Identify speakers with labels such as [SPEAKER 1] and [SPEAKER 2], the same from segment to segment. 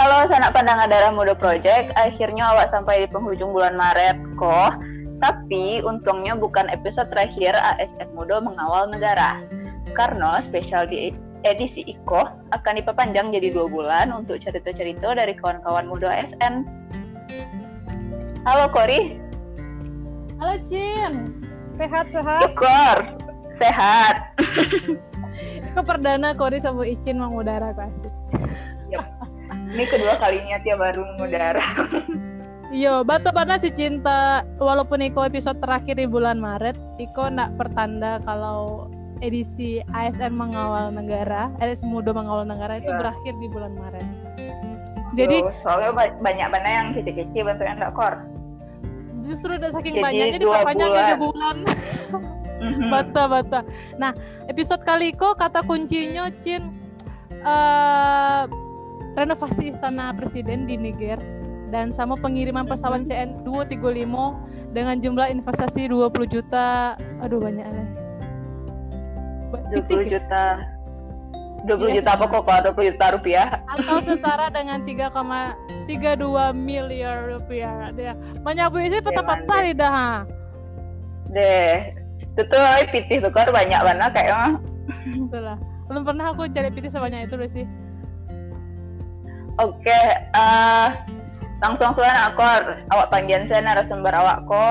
[SPEAKER 1] Halo sanak pandangan darah muda project, akhirnya awak sampai di penghujung bulan Maret kok. Tapi untungnya bukan episode terakhir ASN Muda mengawal negara. Karena spesial di edisi IKO akan diperpanjang jadi dua bulan untuk cerita-cerita dari kawan-kawan muda ASN. Halo Kori.
[SPEAKER 2] Halo Cin. Sehat-sehat?
[SPEAKER 1] Syukur. Sehat.
[SPEAKER 2] Ke perdana Kori sama Icin mengudara klasik.
[SPEAKER 1] Ini kedua kalinya tiap baru mengudara.
[SPEAKER 2] Iya, batu mana si cinta walaupun Iko episode terakhir di bulan Maret, Iko nak pertanda kalau edisi ASN mengawal negara, edisi muda mengawal negara itu
[SPEAKER 1] Ya.
[SPEAKER 2] berakhir di bulan Maret. Jadi
[SPEAKER 1] Tuh, soalnya ba- banyak banget yang kecil-kecil bentuknya enggak kor.
[SPEAKER 2] justru udah saking
[SPEAKER 1] Jadi
[SPEAKER 2] banyaknya
[SPEAKER 1] dua
[SPEAKER 2] diperpanjang jadi
[SPEAKER 1] bulan. Mhm.
[SPEAKER 2] bata bata. Nah, episode kali Iko kata kuncinya Cin eh renovasi istana presiden di Niger dan sama pengiriman pesawat CN 235 dengan jumlah investasi 20 juta. Aduh banyak. Ba-
[SPEAKER 1] 20
[SPEAKER 2] Pitik ya?
[SPEAKER 1] juta. 20
[SPEAKER 2] Iya,
[SPEAKER 1] juta apa kok? 20 juta rupiah.
[SPEAKER 2] atau setara dengan 3,32 miliar rupiah. Dia menyabu ini patah-patah
[SPEAKER 1] Iya,
[SPEAKER 2] nih dah.
[SPEAKER 1] Deh. Itu tuh ay, pitih tuh banyak banget kayak mah.
[SPEAKER 2] Itulah. Belum pernah aku cari pitik sebanyak itu sih.
[SPEAKER 1] Oke, eh langsung saja akor. Awak panggilan saya narasumber awak ko.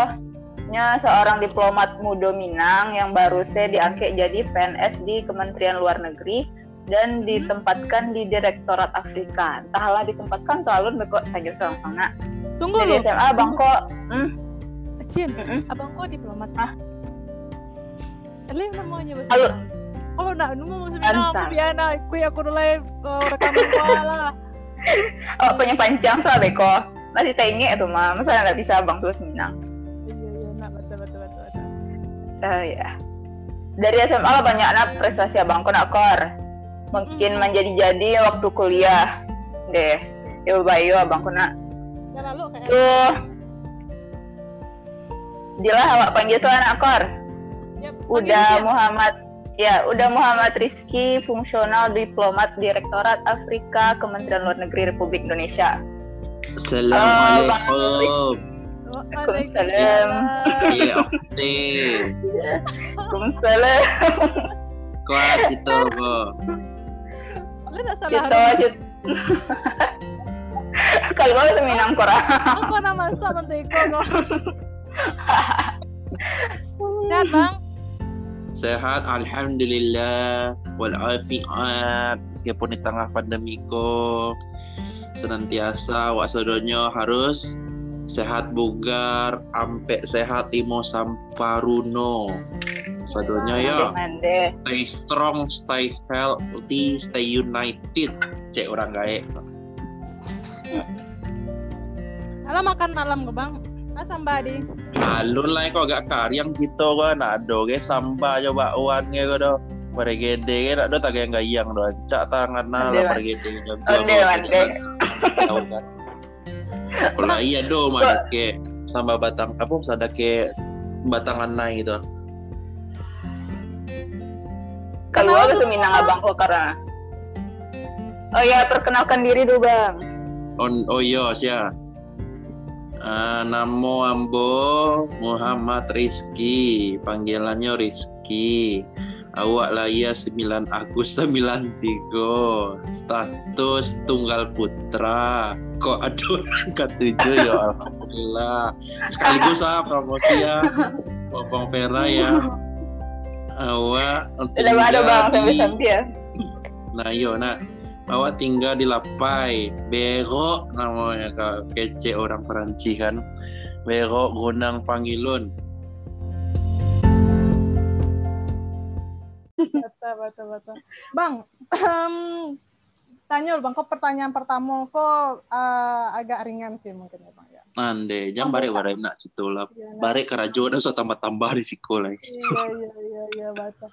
[SPEAKER 1] Nya seorang diplomat muda Minang yang baru saya diangkat jadi PNS di Kementerian Luar Negeri dan ditempatkan di Direktorat Afrika. Entahlah ditempatkan selalu bekok saja seorang sana.
[SPEAKER 2] Tunggu
[SPEAKER 1] Dari. SMA Bangko, hmm,
[SPEAKER 2] Cin,
[SPEAKER 1] mm-mm.
[SPEAKER 2] abang kok diplomat?
[SPEAKER 1] Ah.
[SPEAKER 2] Ele namanya bahasa
[SPEAKER 1] Halo.
[SPEAKER 2] Kalau nak nu mau bahasa Minang aku biasa aku aku dulu uh, rekaman kuala.
[SPEAKER 1] Oh, punya panjang soal beko. Masih tengek itu mah, masa nggak bisa bang terus Minang.
[SPEAKER 2] Iya iya nak betul betul betul. betul.
[SPEAKER 1] Oh ya. Dari SMA lah banyak anak prestasi abangku nak kor. Mungkin menjadi-jadi waktu kuliah. Deh. Yo bayo abangku nak.
[SPEAKER 2] Ya lalu kayak
[SPEAKER 1] Tuh. Jelas awak panggil tuh anak kor. Udah. Muhammad Ya, udah Muhammad Rizky, fungsional diplomat Direktorat Afrika Kementerian Luar Negeri Republik Indonesia.
[SPEAKER 3] Assalamualaikum.
[SPEAKER 1] Waalaikumsalam.
[SPEAKER 3] Iya, oke.
[SPEAKER 1] Waalaikumsalam.
[SPEAKER 3] Kau cito ko.
[SPEAKER 2] Lu tak salah.
[SPEAKER 1] Gitu aja. Kalau mau seminang korang.
[SPEAKER 2] Aku nama masak nanti kok. Sehat bang.
[SPEAKER 3] Sehat, alhamdulillah. Walafiat. Meskipun di tengah pandemi ko, senantiasa wak sadonyo harus sehat bugar, ampe sehat imo samparuno. Sadonyo ya. Stay strong, stay healthy, stay united. Cek orang gaek.
[SPEAKER 2] Halo makan malam ke bang. Sambadi.
[SPEAKER 3] Alun lah kok agak karyang gitu kan ada ge samba coba uan ge do. Pada gede ge ada tak yang gayang do. Cak tangan nah lah
[SPEAKER 1] Wan.
[SPEAKER 3] pada gede jam
[SPEAKER 1] Ade, Wan, ade.
[SPEAKER 3] Tahu kan. Kalau iya do mana ke samba batang apa sada ke batangan naik itu.
[SPEAKER 1] Kalau
[SPEAKER 2] tuh,
[SPEAKER 1] seminang
[SPEAKER 2] Bang?
[SPEAKER 1] abang kok karena. Oh ya, perkenalkan diri dulu bang.
[SPEAKER 3] On oh iya sia. Ah, namo ambo Muhammad Rizky, panggilannya Rizky. Awak lahir 9 Agustus 93. Status tunggal putra. Kok aduh angkat tujuh ya alhamdulillah. Sekaligus ah promosi ya. Bang Vera ya. Awak
[SPEAKER 1] Sudah ada bang sampai ya.
[SPEAKER 3] Nah yo nak awak tinggal di Lapai, Bero namanya kak kece orang Perancis kan. Bero Gunang Pangilun.
[SPEAKER 2] Betul betul betul. Bang, em, tanya bang, kok pertanyaan pertama kok eh, agak ringan sih mungkin ya bang ya.
[SPEAKER 3] Nande, jam
[SPEAKER 2] Oh,
[SPEAKER 3] bare
[SPEAKER 2] bukan.
[SPEAKER 3] bare nak situ lah.
[SPEAKER 2] Nah.
[SPEAKER 3] Bare kerajo so tambah tambah di sekolah.
[SPEAKER 2] Iya iya iya iya betul.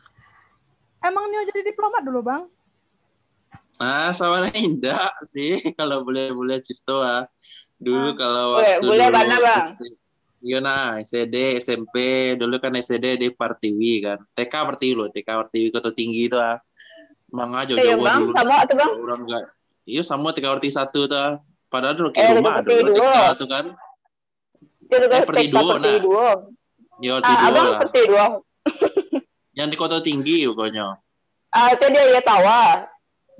[SPEAKER 2] Emang Nio jadi diplomat dulu bang?
[SPEAKER 3] Ah, sama indah sih kalau boleh boleh cerita ah. Dulu
[SPEAKER 2] Ah.
[SPEAKER 3] kalau
[SPEAKER 1] Boleh,
[SPEAKER 3] waktu
[SPEAKER 1] boleh
[SPEAKER 3] dulu,
[SPEAKER 1] mana, Bang?
[SPEAKER 3] Iya nah, SD, SMP, dulu kan SD di Partiwi kan. TK Partiwi loh, TK Partiwi Kota Tinggi itu ah. Mang aja
[SPEAKER 1] Iya
[SPEAKER 3] Jawa
[SPEAKER 1] bang,
[SPEAKER 3] dulu.
[SPEAKER 1] sama tuh bang.
[SPEAKER 3] orang nggak Iya sama TK satu tuh. Padahal dulu
[SPEAKER 1] Eh,
[SPEAKER 3] ke rumah
[SPEAKER 1] dekat
[SPEAKER 3] dulu
[SPEAKER 1] T2.
[SPEAKER 3] TK tuh kan.
[SPEAKER 1] Itu
[SPEAKER 3] Eh,
[SPEAKER 1] TK
[SPEAKER 3] dua,
[SPEAKER 1] perti
[SPEAKER 3] nah.
[SPEAKER 1] dua.
[SPEAKER 3] Yo
[SPEAKER 1] Ah,
[SPEAKER 3] tidur
[SPEAKER 1] abang
[SPEAKER 3] lah.
[SPEAKER 1] perti dua.
[SPEAKER 3] Yang di kota tinggi pokoknya.
[SPEAKER 1] Ah, itu dia ya tawa.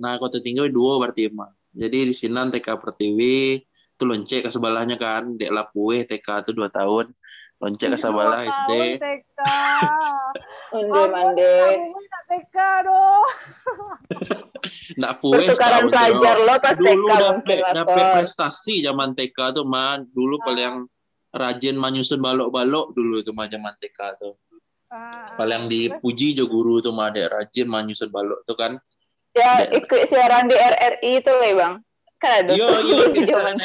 [SPEAKER 3] Nah kota tinggi dua berarti mah. Jadi di sini TK Pertiwi itu lonceng ke sebelahnya kan. Dek Lapue TK tuh dua tahun. Lonceng ke sebelah
[SPEAKER 2] Dua
[SPEAKER 3] SD.
[SPEAKER 2] tahun TK.
[SPEAKER 1] Mande mande.
[SPEAKER 2] TK doh.
[SPEAKER 3] Nak pue
[SPEAKER 1] Pertukaran pelajar
[SPEAKER 3] terus.
[SPEAKER 1] lo pas TK
[SPEAKER 3] Dulu dapet, dapet
[SPEAKER 1] atau
[SPEAKER 3] prestasi zaman TK tuh man. Dulu paling rajin menyusun balok-balok dulu tuh mah zaman TK tuh.
[SPEAKER 2] Ah,
[SPEAKER 3] Paling dipuji jo guru tuh mah dek rajin menyusun balok tuh kan.
[SPEAKER 1] Ya ikut siaran di RRI itu lah bang. Kan ada tuh
[SPEAKER 3] iya, siaran.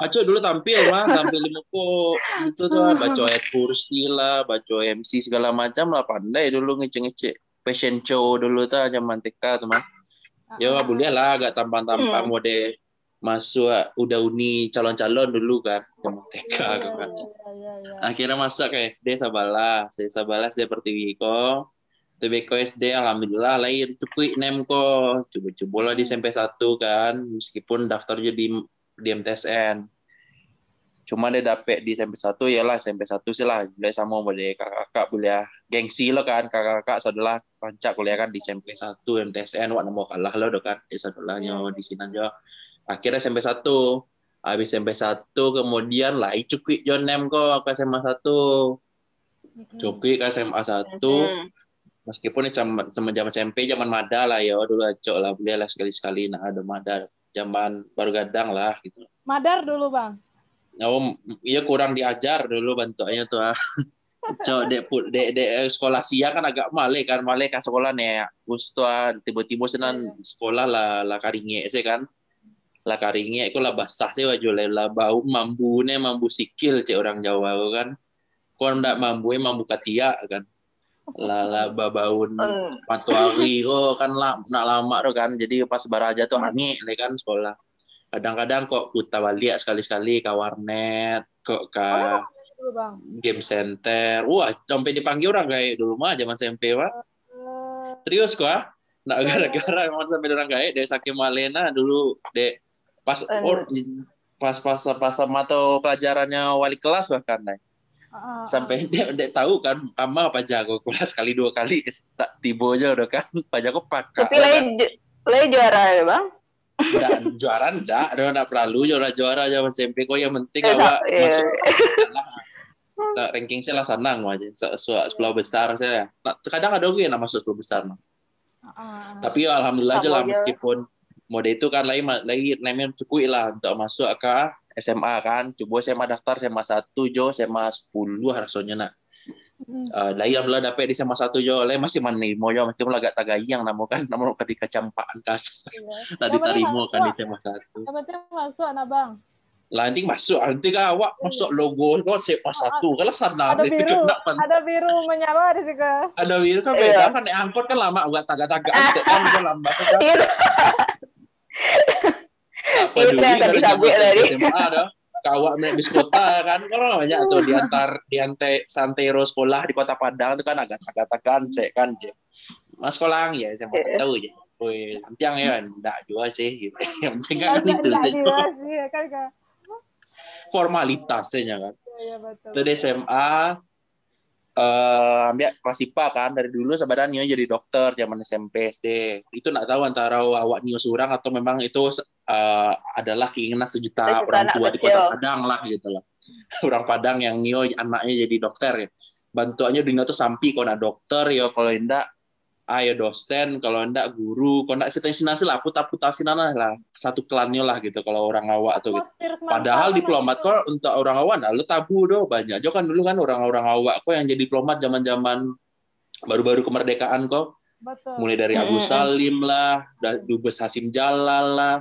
[SPEAKER 3] Aco dulu tampil mah, tampil di muko itu tuh baca ayat kursi lah, baca MC segala macam lah pandai dulu ngece-ngece fashion show dulu tuh zaman TK tuh mah. Ya
[SPEAKER 2] ah,
[SPEAKER 3] boleh lah agak tampang-tampang
[SPEAKER 1] Hmm.
[SPEAKER 3] mode masuk udah uni calon-calon dulu kan zaman TK
[SPEAKER 2] Iya,
[SPEAKER 3] kan.
[SPEAKER 2] iya, iya, iya.
[SPEAKER 3] Akhirnya masuk ke SD Sabala, SD Sabala SD Pertiwi ko. Ko SD alhamdulillah lahir cukup nem ko. Coba-coba lah di SMP 1 kan, meskipun daftarnya di di MTSN. Cuma dia dapet di SMP 1 ya lah SMP 1 sih lah. Boleh sama boleh kakak-kakak boleh gengsi lo kan kakak-kakak saudara rancak kuliah kan di SMP 1 MTSN wak nemu kalah lo do kan di saudaranya di sini aja. Akhirnya SMP 1 habis SMP 1 kemudian lah cukup John Nem kok ke SMA 1
[SPEAKER 2] Mm-mm.
[SPEAKER 3] cukup ke SMA 1
[SPEAKER 1] Hmm.
[SPEAKER 3] Meskipun zaman zaman zaman SMP zaman mada lah ya. Dulu acok lah. Boleh lah sekali sekali nah ada mada. Zaman baru gadang lah gitu.
[SPEAKER 2] Madar dulu bang.
[SPEAKER 3] oh iya kurang diajar dulu bentuknya tuh ah. Cok dek pu- dek dek eh, sekolah siang kan agak male kan. Male kan sekolah nih gusto ah, tiba-tiba senan sekolah lah lah karinge sih kan. Lah karinge itu lah basah sih wajah lah lah bau mambu nih mambu sikil cek orang Jawa kan. Kau ndak mambu mambu katia kan lah babaun
[SPEAKER 1] Hmm.
[SPEAKER 3] patuari oh kan lah nak lama tuh kan. Jadi pas baraja tuh hangi nih kan sekolah. Kadang-kadang kok kuta balik sekali-sekali ke warnet kok ke
[SPEAKER 2] bang.
[SPEAKER 3] game center. Wah sampai dipanggil orang kayak dulu mah zaman SMP mah
[SPEAKER 2] Eh,
[SPEAKER 3] serius kok ah? Nak gara-gara emang sampai orang kayak dari saking malena dulu dek. Pas or, pas pas pas sama atau pelajarannya wali kelas bahkan nih sampai dia dia tahu kan ama apa jago kelas kali dua kali tak tibo aja udah kan pak jago pakak
[SPEAKER 1] Tapi lagi ju- lagi juara ya bang.
[SPEAKER 3] Nggak, juara enggak udah enggak perlu juara juara zaman SMP kok yang penting
[SPEAKER 1] Eh,
[SPEAKER 3] awak
[SPEAKER 1] tak, iya.
[SPEAKER 3] Nah, ranking saya lah senang aja Se- se- sekolah besar saya nah, kadang ada gue yang masuk sekolah besar mah.
[SPEAKER 2] ah, ah.
[SPEAKER 3] tapi alhamdulillah aja lah
[SPEAKER 1] aja.
[SPEAKER 3] meskipun mode itu kan lagi lagi namanya cukup lah untuk masuk ke SMA kan. Coba SMA daftar SMA 1 jo. SMA 10 rasanya nak. Uh, lagi alhamdulillah dapet di SMA 1 jo. Lagi masih mani mau jo? Meskipun agak tagayang namun kan? Namun ketika campaan kas
[SPEAKER 2] Iya. Yang penting
[SPEAKER 3] diterima kan di. SMA 1
[SPEAKER 2] Yang penting masuk anak bang.
[SPEAKER 3] lah nanti masuk. Nanti kan awak masuk logo kok SMA 1 kalau sana
[SPEAKER 2] Ada biru, ada biru menyala di situ.
[SPEAKER 3] ada biru kan
[SPEAKER 1] Iya.
[SPEAKER 3] beda kan? Naik angkot kan lama agak tagak-tagak. Kan kan lambat kan?
[SPEAKER 1] Itu
[SPEAKER 3] apa
[SPEAKER 1] Itu yang tadi
[SPEAKER 3] dari zaman
[SPEAKER 1] tadi.
[SPEAKER 3] SMA naik bis kota kan kalau banyak tuh diantar diantar santero sekolah di kota Padang itu kan agak tagak-tagakan sih kan je mas sekolah ya saya mau
[SPEAKER 1] Iya.
[SPEAKER 3] tahu je Woi, santiang ya, enggak juga sih. Gitu. Yang penting kan itu sih.
[SPEAKER 2] iya kan?
[SPEAKER 3] Formalitasnya kan.
[SPEAKER 2] Iya, iya, betul.
[SPEAKER 3] Di SMA, eh ambil kelas IPA kan dari dulu sebenarnya jadi dokter zaman SMP SD itu nggak tahu antara awak nio surang atau memang itu eh, adalah keinginan sejuta
[SPEAKER 1] Sejuta
[SPEAKER 3] orang tua di kota Padang lah gitu lah orang Padang yang nio anaknya jadi dokter ya. Bantuannya dunia tuh sampi kalau nak dokter ya kalau enggak ayo dosen kalau enggak guru kalau situ sinasi lah putar putar sinana lah satu klannya lah gitu kalau orang awak tuh gitu. Padahal diplomat
[SPEAKER 2] itu?
[SPEAKER 3] kok untuk orang awak nah, lu tabu doh banyak. Jo kan dulu kan orang-orang awak kok yang jadi diplomat zaman-zaman baru-baru kemerdekaan kok.
[SPEAKER 2] Betul.
[SPEAKER 3] Mulai dari Agus
[SPEAKER 1] Mm-mm.
[SPEAKER 3] Salim lah, Dubes Hasim Jalal lah,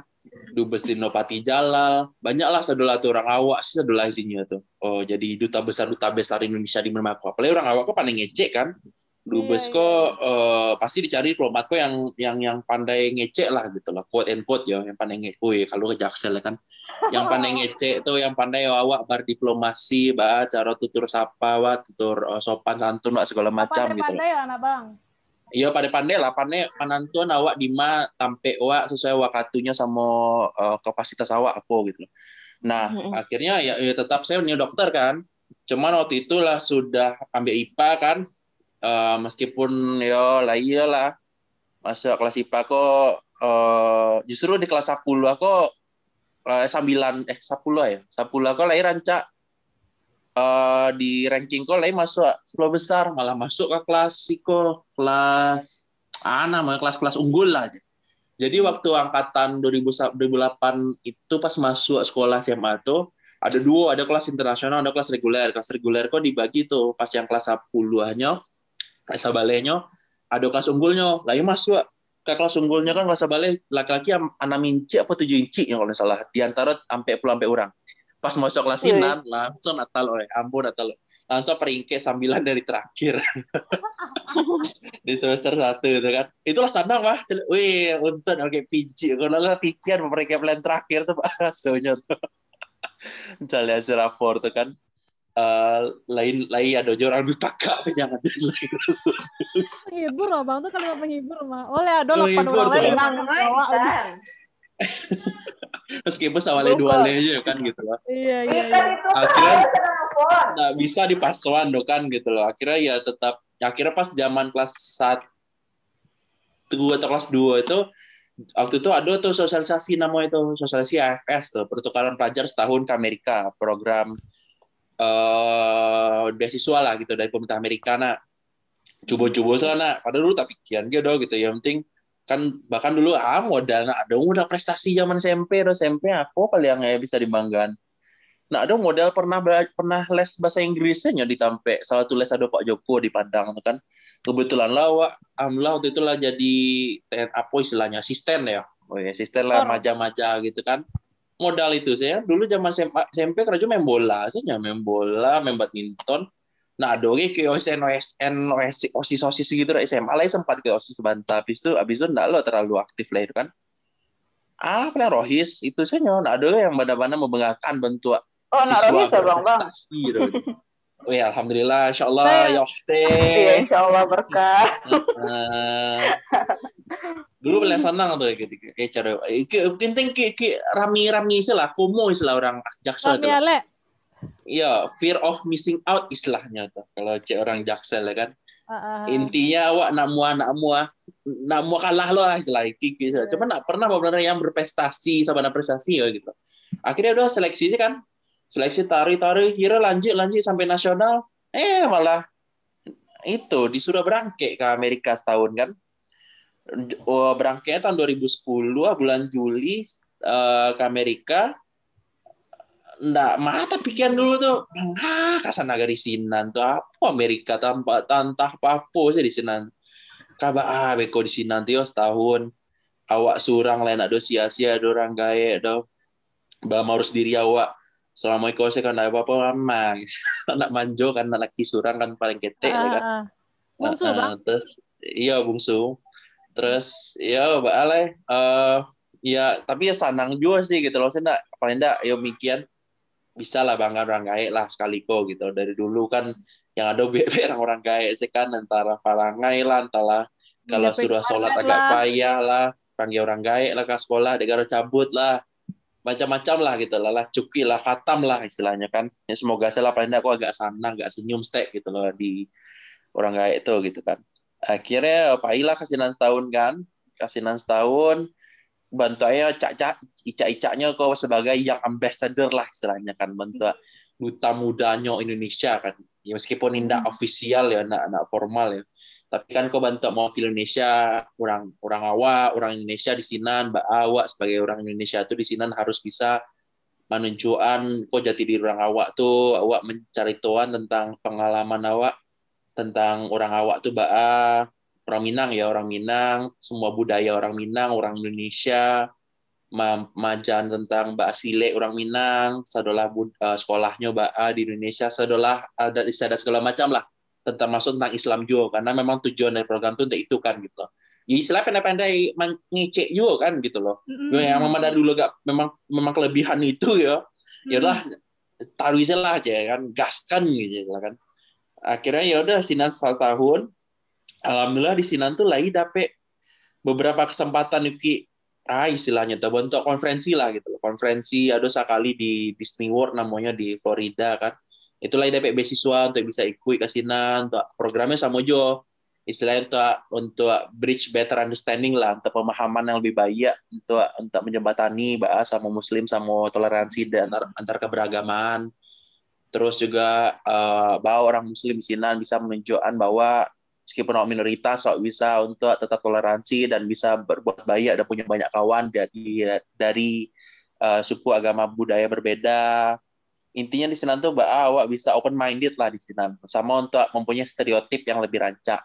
[SPEAKER 3] Dubes Dinopati Jalal. Banyaklah sedolah tuh orang awak sih sedolah isinya tuh. Oh, jadi duta besar duta besar Indonesia di kok. Apalagi orang awak kok paling ngecek kan. Dubes
[SPEAKER 2] Iya,
[SPEAKER 3] kok eh, pasti dicari diplomat kok yang yang yang pandai ngecek lah gitu lah quote and quote ya yang pandai ngecek. Wih kalau ke Jaksel ya kan yang pandai ngecek tuh yang pandai awak berdiplomasi bah cara tutur sapa wa tutur eh, sopan santun wa segala macam gitu lah.
[SPEAKER 2] Pandai-pandai ya anak bang.
[SPEAKER 3] Iya pada pandai lah, pandai penentuan awak di ma tampe awak sesuai wakatunya sama uh, kapasitas awak apa gitu. Nah mm-hmm. akhirnya ya, ya tetap saya punya dokter kan. Cuman waktu itu lah sudah ambil IPA kan, uh, meskipun ya lah iyalah masuk kelas IPA kok uh, justru di kelas 10 aku uh, 9 eh 10 ya, 10 aku lahir rancak uh, di ranking kok lain masuk sekolah besar malah masuk ke kelas siko kelas ah namanya kelas-kelas unggul lah aja. Jadi waktu angkatan 2000, 2008 itu pas masuk sekolah SMA tuh ada dua, ada kelas internasional, ada kelas reguler. Kelas reguler kok dibagi tuh pas yang kelas 10-nya, kelas balenya, ada kelas unggulnya. Lah masuk ke kelas unggulnya kan kelas balai laki-laki anak inci apa tujuh inci ya kalau salah. Di antara sampai puluh sampai orang pas masuk kelas sinan langsung natal oleh ampun natal langsung peringkat sambilan dari terakhir. Di semester satu itu kan. Itulah sana mah wih untuk oke pinci kalau lah pikiran peringkat plan terakhir tuh bahasanya tuh. Misalnya hasil rapor tuh kan uh, lain lain ada orang lebih takak jangan lain.
[SPEAKER 2] Menghibur loh bang. Tuh kalau menghibur mah oleh ada delapan orang lain
[SPEAKER 3] meskipun sama le dua le aja kan gitu loh.
[SPEAKER 2] Iya iya, iya.
[SPEAKER 3] akhirnya nggak bisa dipasuan do kan gitu loh. Akhirnya ya tetap akhirnya pas zaman kelas satu atau kelas dua itu waktu itu ada tuh sosialisasi namanya itu sosialisasi AFS tuh pertukaran pelajar setahun ke Amerika program uh, beasiswa lah gitu dari pemerintah Amerika nak. Coba-coba sana padahal dulu tapi kian gitu gitu. Yang penting kan bahkan dulu ah modal nah ada udah prestasi zaman SMP atau SMP apa paling yang ya bisa dibanggakan? Nah ada modal pernah pernah les bahasa Inggrisnya di Tampe salah satu les ada Pak Joko di Padang kan. Kebetulan lah alhamdulillah waktu itu lah jadi apa istilahnya asisten ya. Oh ya asisten lah maja-maja gitu kan modal itu saya dulu zaman SMP kerja main bola saya main bola main badminton Nah, doi ke OSN, OSN, OSIS, OSIS gitu lah SMA lah sempat ke OSIS bantah. Habis itu, habis itu enggak lo terlalu aktif lah itu kan. Ah, pernah Rohis itu saya nyon. Ada yang benar-benar membanggakan bentuk
[SPEAKER 1] oh, siswa Rohis ya, bang, bang.
[SPEAKER 3] Gitu. Ya, alhamdulillah, insya Allah, ya
[SPEAKER 1] Iya, insya Allah berkah.
[SPEAKER 3] dulu paling senang tuh gitu, kayak cara, mungkin tinggi, rami-rami istilah, FOMO istilah orang jaksel
[SPEAKER 2] itu. Rami
[SPEAKER 3] Iya, fear of missing out istilahnya tuh. Kalau cek orang jaksel ya kan. Uh, Intinya awak nak mua nak mua nak mua kalah loh istilah kiki. Uh, Cuma nak pernah benar yang berprestasi sama prestasi ya gitu. Akhirnya udah seleksi sih kan. Seleksi tari-tari, kira lanjut lanjut sampai nasional. Eh malah itu disuruh berangkat ke Amerika setahun kan. Oh, berangkatnya tahun 2010 bulan Juli uh, ke Amerika. Ndak mata pikiran dulu tuh ah kasan negara sinan tuh apa Amerika tanpa tantah apa sih di sinan. Kaba ah beko di sinan tuh setahun. Awak surang lain ada sia-sia ada orang gaya do. Bah harus diri awak selama itu saya kan apa apa lama anak manjo kan anak kisurang kan paling ketek uh, kan. Uh,
[SPEAKER 2] bungsu uh, bang.
[SPEAKER 3] terus iya bungsu. Terus ya mbak Ale uh, ya tapi ya sanang juga sih gitu loh. Saya enggak paling enggak ya mikian bisa lah bangga orang gaek lah sekali kok gitu. Dari dulu kan yang ada BB orang-orang gaek sih kan antara parangai lah antara kalau ya, suruh sholat agak payah lah panggil orang gaek lah ke sekolah dia cabut lah macam-macam lah gitu lah lah cuki lah khatam lah istilahnya kan. Ya semoga saya lah paling aku agak sana agak senyum stek gitu loh di orang gaek itu gitu kan. Akhirnya pailah kasinan setahun kan kasinan setahun bantu aja cak-cak ica-icaknya kau sebagai yang ambassador lah istilahnya kan bantu duta mudanya Indonesia kan. Ya meskipun tidak hmm. ofisial ya anak anak formal ya tapi kan kau bantu mau Indonesia orang orang awak orang Indonesia di sini mbak awak sebagai orang Indonesia tuh di sini harus bisa menunjukkan kok jati diri orang awak tuh. Awak mencari tuan tentang pengalaman awak tentang orang awak tuh mbak orang Minang ya orang Minang. Semua budaya orang Minang orang Indonesia. Majan tentang Mbak Sile orang Minang. Sadolah uh, sekolahnya Mbak di Indonesia. Sadolah ada istiadat segala macam lah tentang masuk tentang Islam juga karena memang tujuan dari program itu itu kan gitu loh. Ya istilah pendek-pendek ngecek juga kan gitu loh. Mm-hmm. yang memang dari dulu gak memang memang kelebihan itu ya. Ya lah taruh lah aja kan gaskan gitu kan. Akhirnya ya udah sinan satu tahun alhamdulillah di sini tuh lagi dapet beberapa kesempatan Yuki. Ah istilahnya tuh bentuk konferensi lah gitu konferensi ada sekali di Disney World namanya di Florida kan itulah dapet beasiswa untuk bisa ikut ke sini untuk programnya sama Jo istilahnya untuk untuk bridge better understanding lah untuk pemahaman yang lebih baik untuk untuk menjembatani bahasa sama muslim sama toleransi dan antar, antar keberagaman. Terus juga uh, bahwa orang muslim di sini bisa menunjukkan bahwa meskipun orang minoritas sok bisa untuk tetap toleransi dan bisa berbuat baik dan punya banyak kawan dari dari uh, suku agama budaya berbeda intinya di sini tuh awak bisa open minded lah di sini sama untuk mempunyai stereotip yang lebih rancak.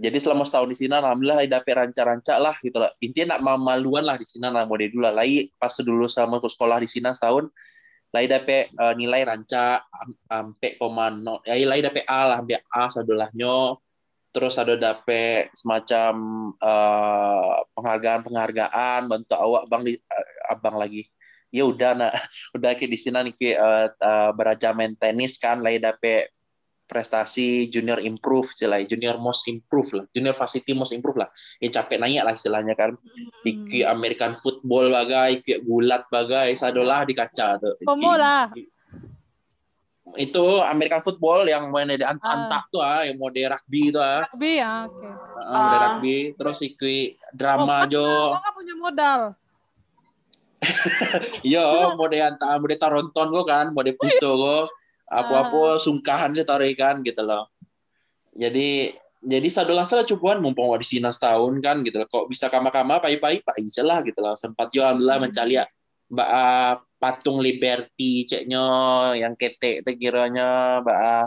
[SPEAKER 3] Jadi selama setahun di sini alhamdulillah dapet ranca-ranca lah gitu lah. Intinya nak memaluan lah di sini lah mode dulu lah. Lagi pas dulu sama sekolah di sini setahun lagi dapet uh, nilai ranca sampai koma nol ya lagi dapet A lah sampai A sadolahnya. Terus ada dapet semacam uh, penghargaan-penghargaan bantu awak bang di uh, abang lagi ya udah nak udah kayak di sini nih uh, uh, beraja main tenis kan lagi dapet prestasi junior improve istilahnya junior most improve lah junior varsity most improve lah yang capek naik lah istilahnya kan hmm. American football bagai iki bulat bagai sadolah di kaca tuh
[SPEAKER 2] Komo lah
[SPEAKER 3] itu American football yang main di ant uh. antak tuh ah yang mode rugby tuh ah
[SPEAKER 2] rugby ya oke okay.
[SPEAKER 3] uh, mode uh. rugby terus iki drama oh, jo
[SPEAKER 2] nggak punya modal
[SPEAKER 3] Yo, mode antak mode taronton kok kan, mode puso kok. Apa-apa uh. sungkahan sih tarikan gitu loh. Jadi jadi sadolah salah cukupan mumpung di sini setahun kan gitu loh. Kok bisa kama-kama pai-pai pak lah gitu loh. Sempat yo alhamdulillah hmm. mencari ya mbak uh, patung Liberty ceknya yang ketek tekiranya mbak uh,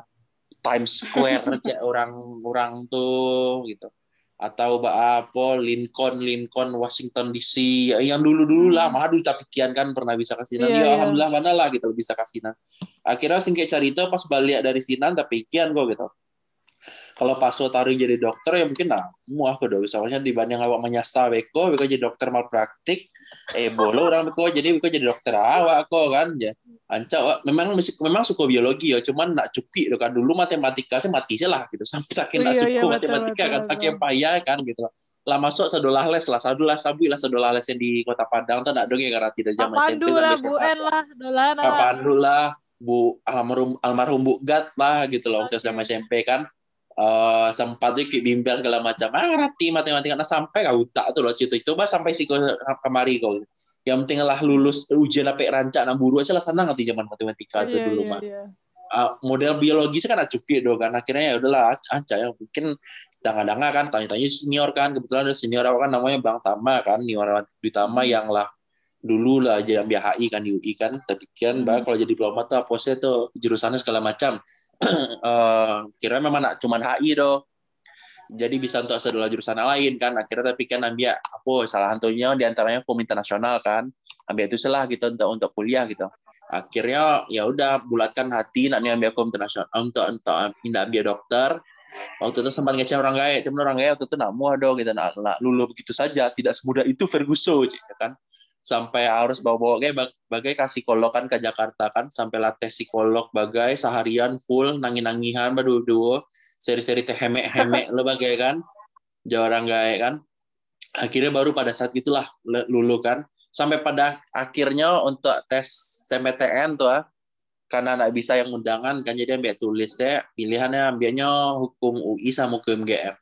[SPEAKER 3] Times Square cek orang-orang tuh gitu atau apa Lincoln Lincoln Washington DC yang dulu dulu lah hmm. madu tapi kian kan pernah bisa kasih yeah, ya yeah. alhamdulillah mana lah gitu bisa kasih akhirnya singkat cerita pas balik dari sinan tapi kian kok gitu kalau pas taruh jadi dokter ya mungkin nah mau aku dong soalnya dibanding awak menyasta beko beko jadi dokter malpraktik. Eh bolo orang beko jadi beko jadi dokter awak kok kan? Ya anca memang memang suka biologi ya. Cuman nak cuki loh kan? Dulu matematika sih mati sih lah gitu. Sampai saking nak suka iya, iya, matematika betul, kan saking payah kan? Gitu. Lah masuk sedolah les lah sadulah sabu lah sedolah les yang di kota Padang. Tuh nak dong ya karena tidak zaman
[SPEAKER 2] SMP Bu En lah dolah
[SPEAKER 3] Papandu lah Bu almarhum almarhum Bu Gat lah gitu loh waktu sama SMP kan uh, sempat kayak bimbel segala macam. Ah ngerti matematika nah sampai kau tak tuh loh itu itu bah sampai sih kemari kau yang penting lah lulus ujian apa rancak enam buru aja lah. Senang nanti zaman matematika itu yeah, dulu yeah, mah yeah. Uh, model biologis kan cukup dong kan. Akhirnya ya udahlah aja ya. Mungkin danga-danga kan tanya-tanya senior kan. Kebetulan ada senior apa kan namanya Bang Tama kan senior di Tama hmm. yang lah dulu lah jadi ambil HI kan di UI kan. Tapi kian hmm. kalau jadi diplomat tuh apa tuh jurusannya segala macam uh, kira memang nak cuman HI do jadi bisa untuk sedolah jurusan lain kan. Akhirnya tapi kan ambil apa salah satunya di antaranya hukum internasional kan. Ambil itu salah gitu untuk untuk kuliah gitu. Akhirnya ya udah bulatkan hati nak ambil hukum internasional untuk untuk pindah ambil dokter waktu itu sempat ngecek orang gaya cuma orang gaya waktu itu nak mau do gitu nak, nak lulu begitu saja. Tidak semudah itu Ferguson ya kan sampai harus bawa-bawa. Kayak bagai kasih psikolog kan ke Jakarta kan sampai latih psikolog bagai seharian full nangin-nangihan berdua seri-seri teh hemek-hemek lo bagai kan. Jauh orang gaya kan. Akhirnya baru pada saat itulah lulu kan. Sampai pada akhirnya untuk tes SMPTN tuh ah, karena nggak bisa yang undangan kan jadi ambil tulis deh pilihannya ambilnya hukum UI sama hukum GM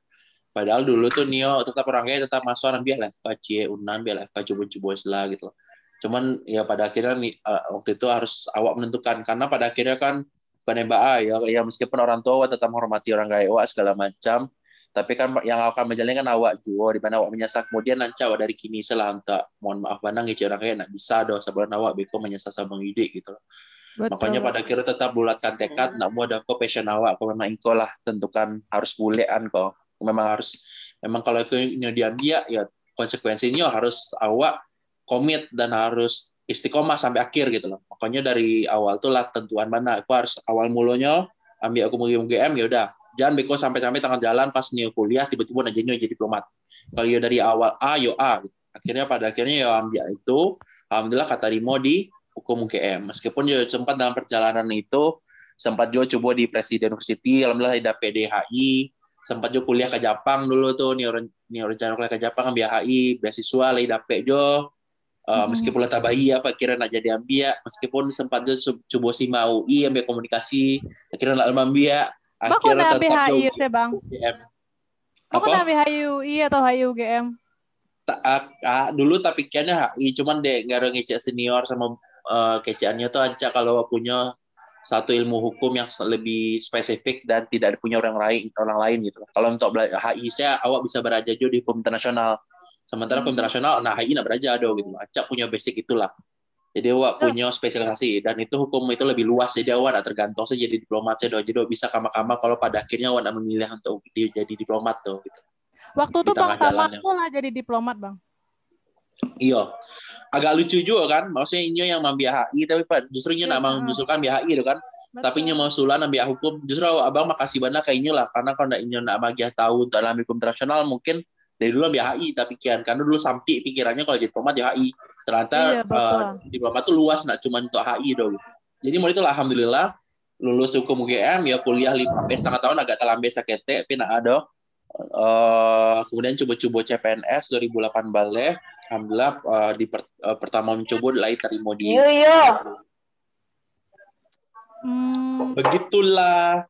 [SPEAKER 3] Padahal dulu tuh Nio tetap orangnya tetap masuk orang biar FK Unan biar FK coba-coba lah gitu loh. Cuman ya pada akhirnya uh, waktu itu harus awak menentukan karena pada akhirnya kan bukan mbak ya, ya meskipun orang tua tetap menghormati orang gaya segala macam tapi kan yang akan menjalani kan awak juga di mana awak menyesal kemudian nanti awak dari kini selah untuk mohon maaf banang ya orang kayak nak bisa doh sebelum awak beko menyesal sama ide gitu loh. Betul. Makanya pada akhirnya tetap bulatkan tekad, nak mau ada kok passion awak, kok memang iko lah tentukan harus bulean kok memang harus memang kalau itu dia dia ya konsekuensinya harus awak komit dan harus istiqomah sampai akhir gitu loh. Makanya dari awal tuh lah tentuan mana. Aku harus awal mulanya ambil aku mau UGM ya udah. Jangan beko sampai-sampai tengah jalan pas nih kuliah tiba-tiba aja jadi diplomat. Kalau dari awal A yo A. Akhirnya pada akhirnya ya ambil itu alhamdulillah kata Rimo di hukum UGM meskipun ya sempat dalam perjalanan itu sempat juga coba di Presiden University alhamdulillah ada PDHI sempat juga kuliah ke Jepang dulu tuh nih orang nih rencana kuliah ke Jepang ambil HI beasiswa lagi dapet jo Uh,
[SPEAKER 2] Mhm.
[SPEAKER 3] meskipun letak bayi apa kira nak jadi ambia meskipun sempat jo coba si mau i ambil komunikasi akhirnya nak ambia akhirnya tetap
[SPEAKER 2] BHI
[SPEAKER 3] jo
[SPEAKER 2] sih bang?
[SPEAKER 3] UGM. Apa
[SPEAKER 2] na BHI atau HIUGM?
[SPEAKER 3] Ta- ah, ah, dulu tak pikirnya HI cuman deh nggak ada ngecek senior sama uh, keceannya tuh anca kalau punya satu ilmu hukum yang lebih spesifik dan tidak punya orang lain orang lain gitu. Kalau untuk HI saya awak bisa beraja di hukum internasional. Sementara hukum
[SPEAKER 2] Hmm.
[SPEAKER 3] internasional nah HI nak beraja do gitu. Acak punya basic itulah. Jadi awak punya spesialisasi dan itu hukum itu lebih luas jadi awak nak tergantung saja jadi diplomat saya do. Jadi awak bisa kama-kama kalau pada akhirnya awak nak memilih untuk di- jadi diplomat tuh gitu.
[SPEAKER 2] Waktu itu bang
[SPEAKER 3] tengah jalan
[SPEAKER 2] Tama lah jadi diplomat bang.
[SPEAKER 3] Iya. Agak lucu juga kan, maksudnya Inyo yang mambil HI tapi Pak justru Inyo
[SPEAKER 2] Iya,
[SPEAKER 3] nak mengusulkan biar HI itu kan. Tapi Inyo mau sulan ambil hukum, justru abang makasih banyak ke Inyo lah karena kalau Inyo nak magiah tahu untuk dalam hukum internasional mungkin dari dulu ambil HI tapi kian karena dulu sampai pikirannya kalau jadi diplomat ya HI. Ternyata
[SPEAKER 2] Iya, betul.
[SPEAKER 3] eh, diplomat tuh luas nak cuma untuk HI dong. Jadi mulai itu alhamdulillah lulus hukum UGM ya kuliah lima sampai setengah tahun agak terlambat sakete tapi nak ada Eh, kemudian coba-coba CPNS 2008 balik alhamdulillah eh, di per- eh, pertama mencoba lagi terima di
[SPEAKER 1] Yo yo.
[SPEAKER 2] Hmm,
[SPEAKER 3] begitulah.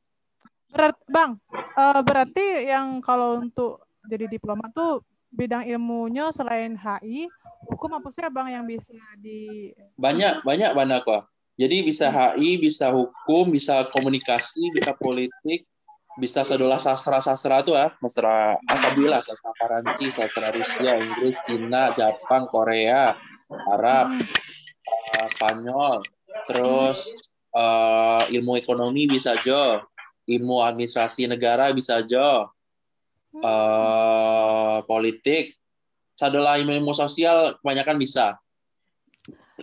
[SPEAKER 2] Berat bang. eh, berarti yang kalau untuk jadi diplomat tuh bidang ilmunya selain HI, hukum apa sih bang yang bisa di
[SPEAKER 3] banyak banyak banyak kok jadi bisa HI bisa hukum bisa komunikasi bisa politik bisa sedolah sastra sastra tuh ah sastra asabilah sastra Paranci sastra Rusia Inggris Cina Jepang Korea Arab eh, Spanyol. Terus eh, ilmu ekonomi bisa jo. Ilmu administrasi negara bisa jo. Eh politik. Sadolah ilmu, sosial kebanyakan bisa.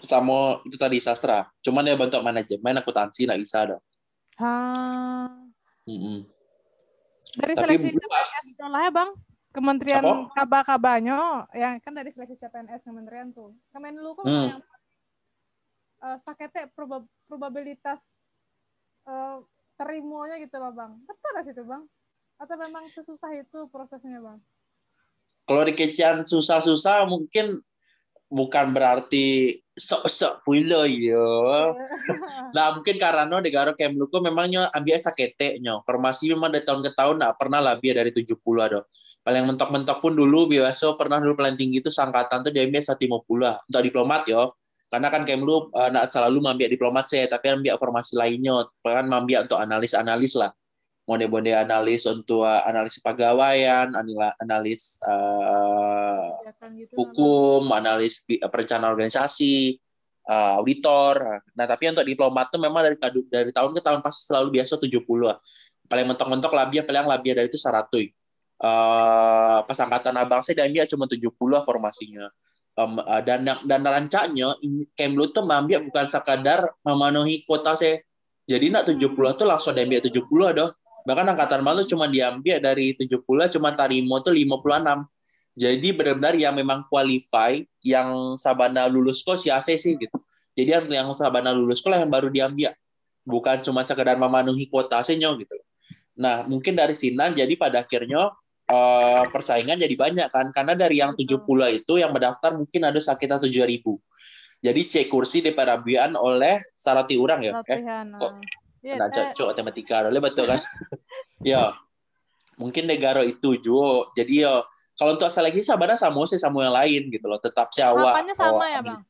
[SPEAKER 3] Sama itu tadi sastra. Cuman ya bentuk manajemen akuntansi nggak bisa dong.
[SPEAKER 2] Ah,
[SPEAKER 3] Mm-mm.
[SPEAKER 2] Dari
[SPEAKER 3] Tapi
[SPEAKER 2] seleksi. CPNS sekolahnya bang, Kementerian
[SPEAKER 3] Apa?
[SPEAKER 2] kaba-kabanya, yang kan dari seleksi CPNS Kementerian tuh, Kemenlu kok
[SPEAKER 3] Hmm.
[SPEAKER 2] yang eh, sakete proba- probabilitas eh, terimanya gitu loh bang, betul nggak situ bang? Atau memang sesusah itu prosesnya bang?
[SPEAKER 3] kalau di kecian susah-susah mungkin bukan berarti sok-sok pula yo nah mungkin karena negara Kemluku memangnya ambil sakete nyo. Formasi memang dari tahun ke tahun nggak pernah lebih dari 70 ada paling mentok-mentok pun dulu biasa pernah dulu paling tinggi itu sangkatan tuh dia ambil 150 untuk diplomat yo. Karena kan Kemlu uh, nak selalu mengambil diplomat saya tapi ambil formasi lainnya kan mengambil untuk analis-analis lah. Monde-monde analis untuk uh, analis pegawaian analis uh,
[SPEAKER 2] gitu,
[SPEAKER 3] hukum, analis bi- perencanaan organisasi, uh, auditor. Nah, tapi untuk diplomat tuh memang dari dari tahun ke tahun pasti selalu biasa 70 lah. Paling mentok-mentok labia paling labia dari itu 100. Uh, pas angkatan abang saya dan dia cuma 70 lah formasinya. Um, uh, dan dan rancanya in- Kemlu tuh mengambil bukan sekadar memenuhi kuota saya. Jadi nak 70 tuh langsung diambil 70 doh. Bahkan angkatan malu cuma diambil dari 70 cuma tarimo tuh 56. Jadi benar-benar yang memang qualify, yang sabana lulus kok si AC sih gitu. Jadi yang, yang sabana lulus kok lah yang baru diambil. Bukan cuma sekedar memenuhi kuota asenyo gitu. Nah, mungkin dari sini jadi pada akhirnya eh, persaingan jadi banyak kan. Karena dari yang 70 itu yang mendaftar mungkin ada sekitar 7.000. Jadi cek kursi diperabian oleh sarati orang ya. Eh, kok
[SPEAKER 2] nah. Iya,
[SPEAKER 3] nah,
[SPEAKER 2] eh,
[SPEAKER 3] cocok matematika oleh betul kan? ya. Mungkin negara itu juga. Jadi ya kalau untuk seleksi sabana sama sih sama yang lain gitu loh. Tetap sih awak.
[SPEAKER 2] tahapannya sama ya bang?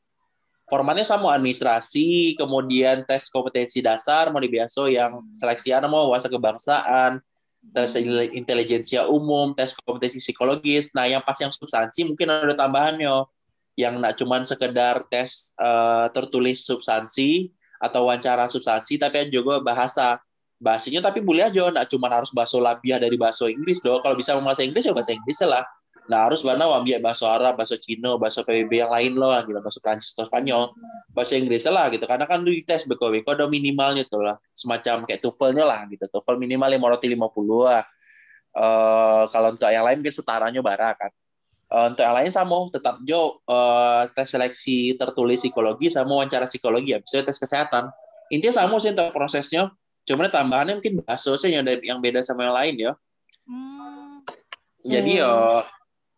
[SPEAKER 3] formatnya sama administrasi, kemudian tes kompetensi dasar, mau biasa yang seleksi anak mau wawasan kebangsaan, tes il- intelijensia umum, tes kompetensi psikologis. Nah, yang pas yang substansi mungkin ada tambahannya. Yang nak cuman sekedar tes eh, tertulis substansi atau wawancara substansi, tapi juga bahasa. Bahasanya tapi boleh aja, nak cuman harus bahasa labiah dari bahasa Inggris dong. Kalau bisa bahasa Inggris ya bahasa Inggris lah. Nah, harus mana ambil bahasa Arab, bahasa Cina, bahasa PBB yang lain loh, gitu, bahasa Prancis atau Spanyol, bahasa Inggris lah gitu. Karena kan di tes BKW ada minimalnya tuh lah, semacam kayak TOEFL-nya lah gitu. TOEFL minimal 550 lah. Eh kalau untuk yang lain mungkin setaranya bara kan. Eh, untuk yang lain sama, tetap jo eh, tes seleksi tertulis psikologi sama wawancara psikologi, habis itu tes kesehatan. Intinya sama sih untuk prosesnya. Cuman tambahannya mungkin bahasa yang, yang beda sama yang lain ya.
[SPEAKER 2] Hmm.
[SPEAKER 3] Jadi ya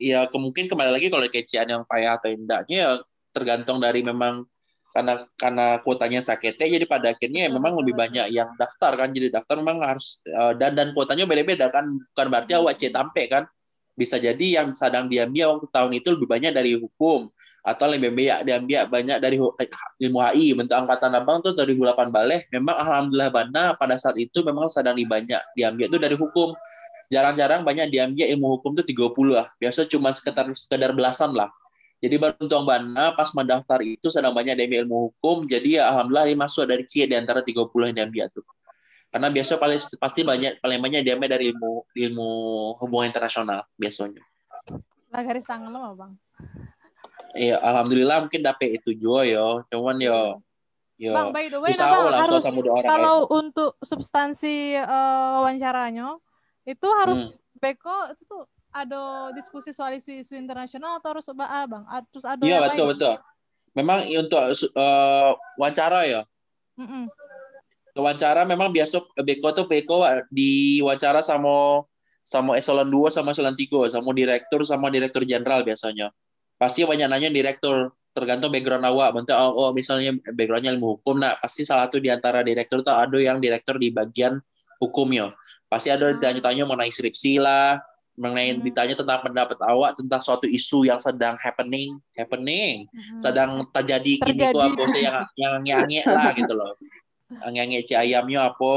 [SPEAKER 3] ya kemungkinan kembali lagi kalau kecian yang payah atau indahnya ya tergantung dari memang karena karena kuotanya sakete jadi pada akhirnya ya memang lebih banyak yang daftar kan. Jadi daftar memang harus uh, dan dan kuotanya beda-beda kan. Bukan berarti awak C tampe kan. Bisa jadi yang sedang diambil waktu tahun itu lebih banyak dari hukum atau lebih banyak diambil banyak dari ilmu HI bentuk angkatan abang tuh 2008 balik memang alhamdulillah bana pada saat itu memang sedang dibanyak diambil itu dari hukum jarang-jarang banyak diambil ilmu hukum tuh 30 lah biasa cuma sekitar sekedar belasan lah jadi Bantuang Bana pas mendaftar itu sedang banyak diambil ilmu hukum, jadi ya alhamdulillah dia masuk dari CIE di antara 30 yang diambil tuh. Karena biasa paling pasti banyak paling banyak diambil dari ilmu ilmu hubungan internasional biasanya.
[SPEAKER 2] Lah garis tangan lo bang?
[SPEAKER 3] Iya, alhamdulillah mungkin dapet itu juga yo. Cuman yo
[SPEAKER 2] Yo, bang, by the way, nah, bang, harus kalau itu. untuk substansi uh, wawancaranya itu harus hmm. beko itu tuh ada diskusi soal isu-isu internasional atau harus ah, bang? Terus ada
[SPEAKER 3] Iya betul lain? betul. Memang untuk uh, wawancara ya. Mm -mm. Wawancara memang biasa Beko tuh Beko di wawancara sama sama eselon 2 sama eselon 3 sama direktur sama direktur jenderal biasanya. Pasti banyak nanya direktur tergantung background awak. Bentuk oh, oh misalnya backgroundnya ilmu hukum, nah pasti salah satu di antara direktur tuh ada yang direktur di bagian hukumnya. Pasti ada hmm. tanya-tanya mengenai skripsi lah, mengenai hmm. ditanya tentang pendapat awak tentang suatu isu yang sedang happening happening hmm. sedang terjadi kini tuh apa sih yang yang nyanyi lah gitu loh nyanyi ci ayamnya apa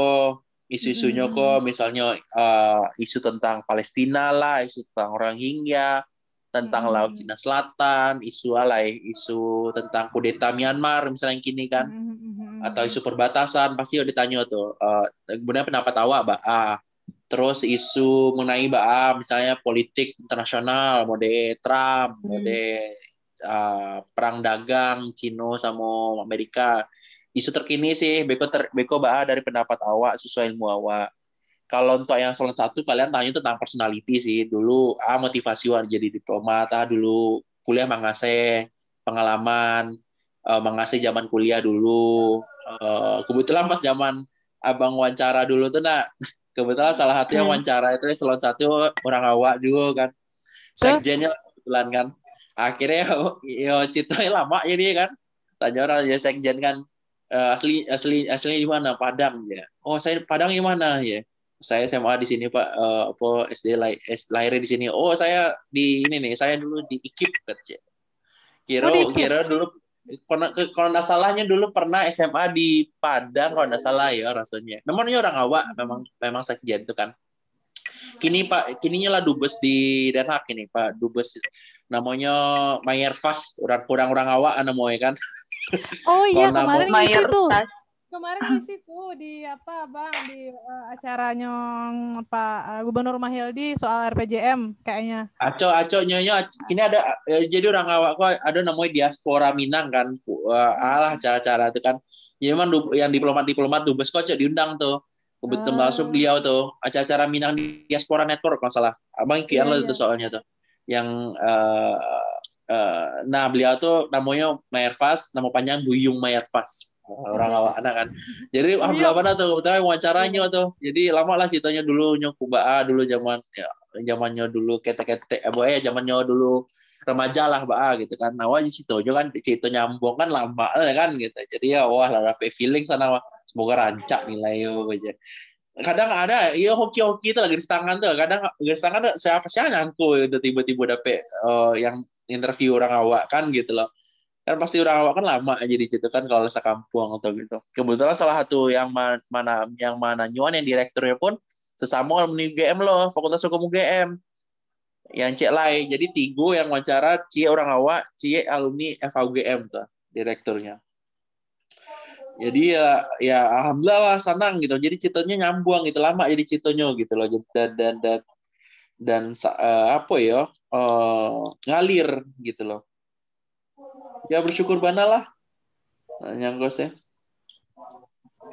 [SPEAKER 3] isu-isunya hmm. kok misalnya uh, isu tentang Palestina lah isu tentang orang hingga tentang hmm. laut Cina Selatan isu alay isu tentang kudeta Myanmar misalnya yang kini kan hmm. atau isu perbatasan pasti udah ditanya tuh uh, kemudian pendapat awak bah ah terus isu mengenai bah, misalnya politik internasional mode Trump hmm. mode uh, perang dagang Cina sama Amerika. Isu terkini sih beko ter, beko bah dari pendapat awak sesuai ilmu awak. Kalau untuk yang salah satu kalian tanya tentang personality sih. Dulu ah motivasi war jadi diplomat ah dulu kuliah mengasih pengalaman uh, mengasih zaman kuliah dulu. Uh, kebetulan pas zaman abang wawancara dulu tuh nak kebetulan salah satu yang hmm. wawancara itu salon satu orang awak juga kan. Sekjennya kebetulan kan. Akhirnya yo ceritanya lama jadi kan. Tanya orang ya sekjen kan uh, asli asli asli di mana? Padang. Ya. Oh saya Padang di mana? Ya. Saya SMA di sini Pak. Uh, apa SD lahir, lahirnya di sini. Oh saya di ini nih saya dulu di IKIP kerja kira oh, kira dulu kalau kalau nggak salahnya dulu pernah SMA di Padang kalau nggak salah ya rasanya. Namanya orang awak memang memang sekjen itu kan. Kini Pak, kininya lah dubes di Den Haag ini Pak dubes namanya Mayer Fast orang orang awak namanya kan.
[SPEAKER 2] Oh iya kemarin itu kemarin di situ di apa bang di uh, acaranya Pak uh, Gubernur Mahyildi soal RPJM kayaknya.
[SPEAKER 3] Aco aco nyonya kini ada uh, jadi orang awak kok ada namanya diaspora Minang kan uh, alah cara-cara itu kan. Jadi memang yang diplomat diplomat dubes kok diundang tuh. Kebetulan oh. masuk beliau tuh acara-acara Minang Diaspora Network kalau salah. Abang kian yeah, lo itu iya. soalnya tuh. Yang uh, uh, nah beliau tuh namanya Mayerfas, nama panjang Buyung Mayerfas orang awak anak kan. Jadi alhamdulillah mana tuh kebetulan wawancaranya tuh. Jadi lama lah ceritanya dulu nyoba dulu zaman ya zamannya dulu kete-kete apa ya zamannya dulu remaja lah ba gitu kan. Nah wajib situ kan cerita nyambung kan lama kan gitu. Jadi ya wah lah dapet feeling sana wah semoga rancak nilai yo aja. Kadang ada iya hoki-hoki itu lagi di tangan tuh. Kadang di tangan siapa sih nyangku itu tiba-tiba dapet uh, yang interview orang awak kan gitu loh kan pasti orang awak kan lama aja di situ kan kalau sekampung atau gitu. Kebetulan salah satu yang mana yang mana nyuan yang direkturnya pun sesama alumni UGM loh Fakultas Hukum UGM yang cek lain. Jadi tigo yang wawancara cie orang awak cie alumni FUGM tuh direkturnya. Jadi ya ya alhamdulillah lah senang gitu. Jadi citonya nyambung gitu lama jadi citonya gitu loh. Dan dan dan dan uh, apa ya uh, ngalir gitu loh ya bersyukur bana lah nyangkos ya